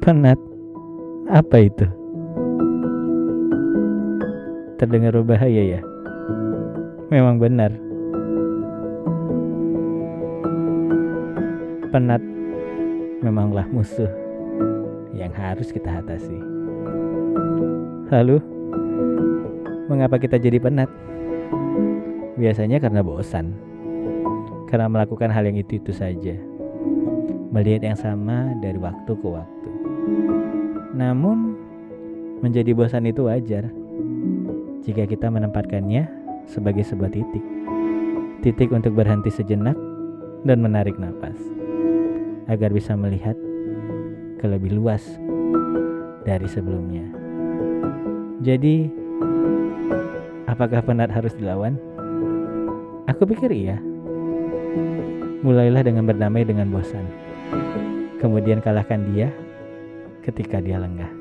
Penat? Apa itu? Terdengar berbahaya ya? Memang benar. Penat memanglah musuh yang harus kita atasi. Lalu, mengapa kita jadi penat? Biasanya karena bosan. Karena melakukan hal yang itu-itu saja. Melihat yang sama dari waktu ke waktu. Namun, menjadi bosan itu wajar jika kita menempatkannya sebagai sebuah titik. Titik untuk berhenti sejenak dan menarik nafas agar bisa melihat ke lebih luas dari sebelumnya. Jadi, apakah penat harus dilawan? Aku pikir iya. Mulailah dengan berdamai dengan bosan. Kemudian kalahkan dia ketika dia lengah.